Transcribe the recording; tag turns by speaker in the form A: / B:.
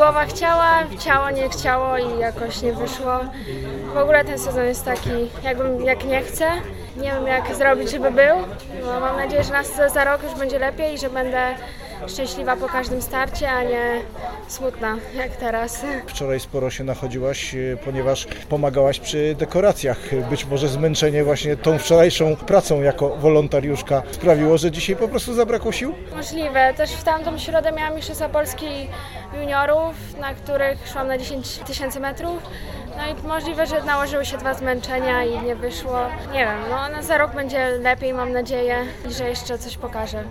A: Głowa chciała, ciało nie chciało i jakoś nie wyszło. W ogóle ten sezon jest taki, jakbym, jak nie chcę. Nie wiem jak zrobić, żeby był. No, mam nadzieję, że nas za rok już będzie lepiej i że będę szczęśliwa po każdym starcie, a nie smutna jak teraz.
B: Wczoraj sporo się nachodziłaś, e, ponieważ pomagałaś przy dekoracjach. Być może zmęczenie właśnie tą wczorajszą pracą jako wolontariuszka sprawiło, że dzisiaj po prostu zabrakło sił?
A: Możliwe. Też w tamtą środę miałam Mistrzostwa Polski juniorów, na których szłam na 10 tysięcy metrów. No i możliwe, że nałożyły się dwa zmęczenia i nie wyszło. Nie wiem, no na za rok będzie lepiej, mam nadzieję, i że jeszcze coś pokażę.